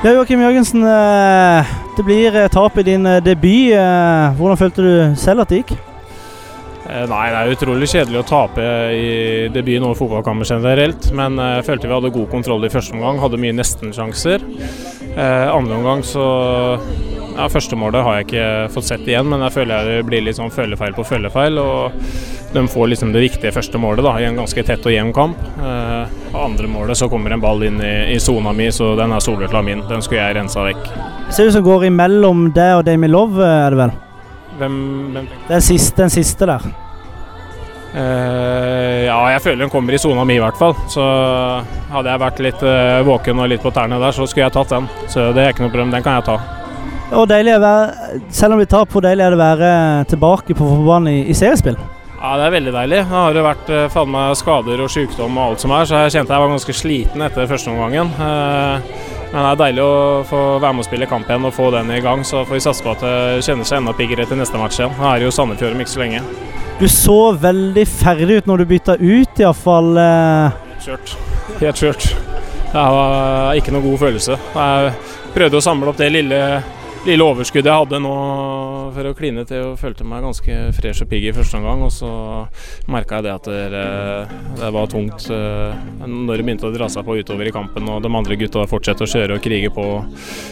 Ja, Joakim Jørgensen. eh, Det blir eh, tap i din eh, debut. Hvordan følte du selv at det gikk? Nei, det er utrolig kjedelig å tape i debuten over fotballkammer generelt. Men jeg følte vi hadde god kontroll i første omgang, hadde mye nesten-sjanser. Eh, andre omgang så ja, Første målet har jeg ikke fått sett igjen, men jeg føler det blir litt sånn følgefeil på følgefeil. Og de får liksom det viktige første målet da, i en ganske tett og jevn kamp. Eh, andre målet så kommer en ball inn i, sona mi, så den er soleklar min. Den skulle jeg rensa vekk. Det ser ut som går imellom deg og Damien Love, eh, er det vel? Hvem, hvem Den siste, den siste der. Uh, ja, jeg føler den kommer i sona mi i hvert fall. Så hadde jeg vært litt uh, våken og litt på tærne der, så skulle jeg tatt den. Så det er ikke noe problem, den kan jeg ta. Og deilig å være, Selv om vi tar på, deilig er det å være tilbake på fotballbanen i, i seriespill. Ja, det er veldig deilig. Det har jo vært eh, faen meg skader og sykdom og alt som er, så jeg kjente jeg var ganske sliten etter første omgangen. Eh, men det er deilig å få være med og spille kamp igjen og få den i gang. Så får vi satse på at det kjenner seg enda piggere til neste match igjen. Nå er det jo Sandefjord om ikke så lenge. Du så veldig ferdig ut når du bytta ut, iallfall. Helt Kjørt. Helt kjørt. Det var ikke noe god følelse. Jeg prøvde å samle opp det lille, lille overskuddet jeg hadde nå for å kline til og følte meg ganske fresh og pigg i første omgang. Og så merka jeg det at det, det var tungt eh, når det begynte å dra seg på utover i kampen og de andre gutta fortsatte å kjøre og krige på.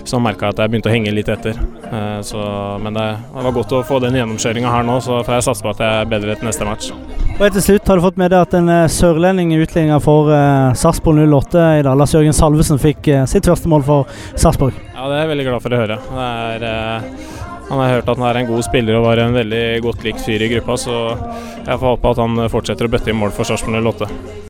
Så merka jeg at jeg begynte å henge litt etter. Eh, Så, men det, var godt å få den gjennomkjøringa her nå, så får jeg satse på at jeg er bedre til neste match. Og til slutt har du fått med deg at en eh, sørlending i utligninga for eh, Sarpsborg 08 i dag, Lars Jørgen Salvesen, fikk sitt første mål for Sarpsborg. Ja, det er jeg veldig glad for å høre. Det er, han har hørt at han er en god spiller og var en veldig godt likt fyr i gruppa, så jeg får håpe at han fortsetter å bøtte i mål for Sarpsborg 08.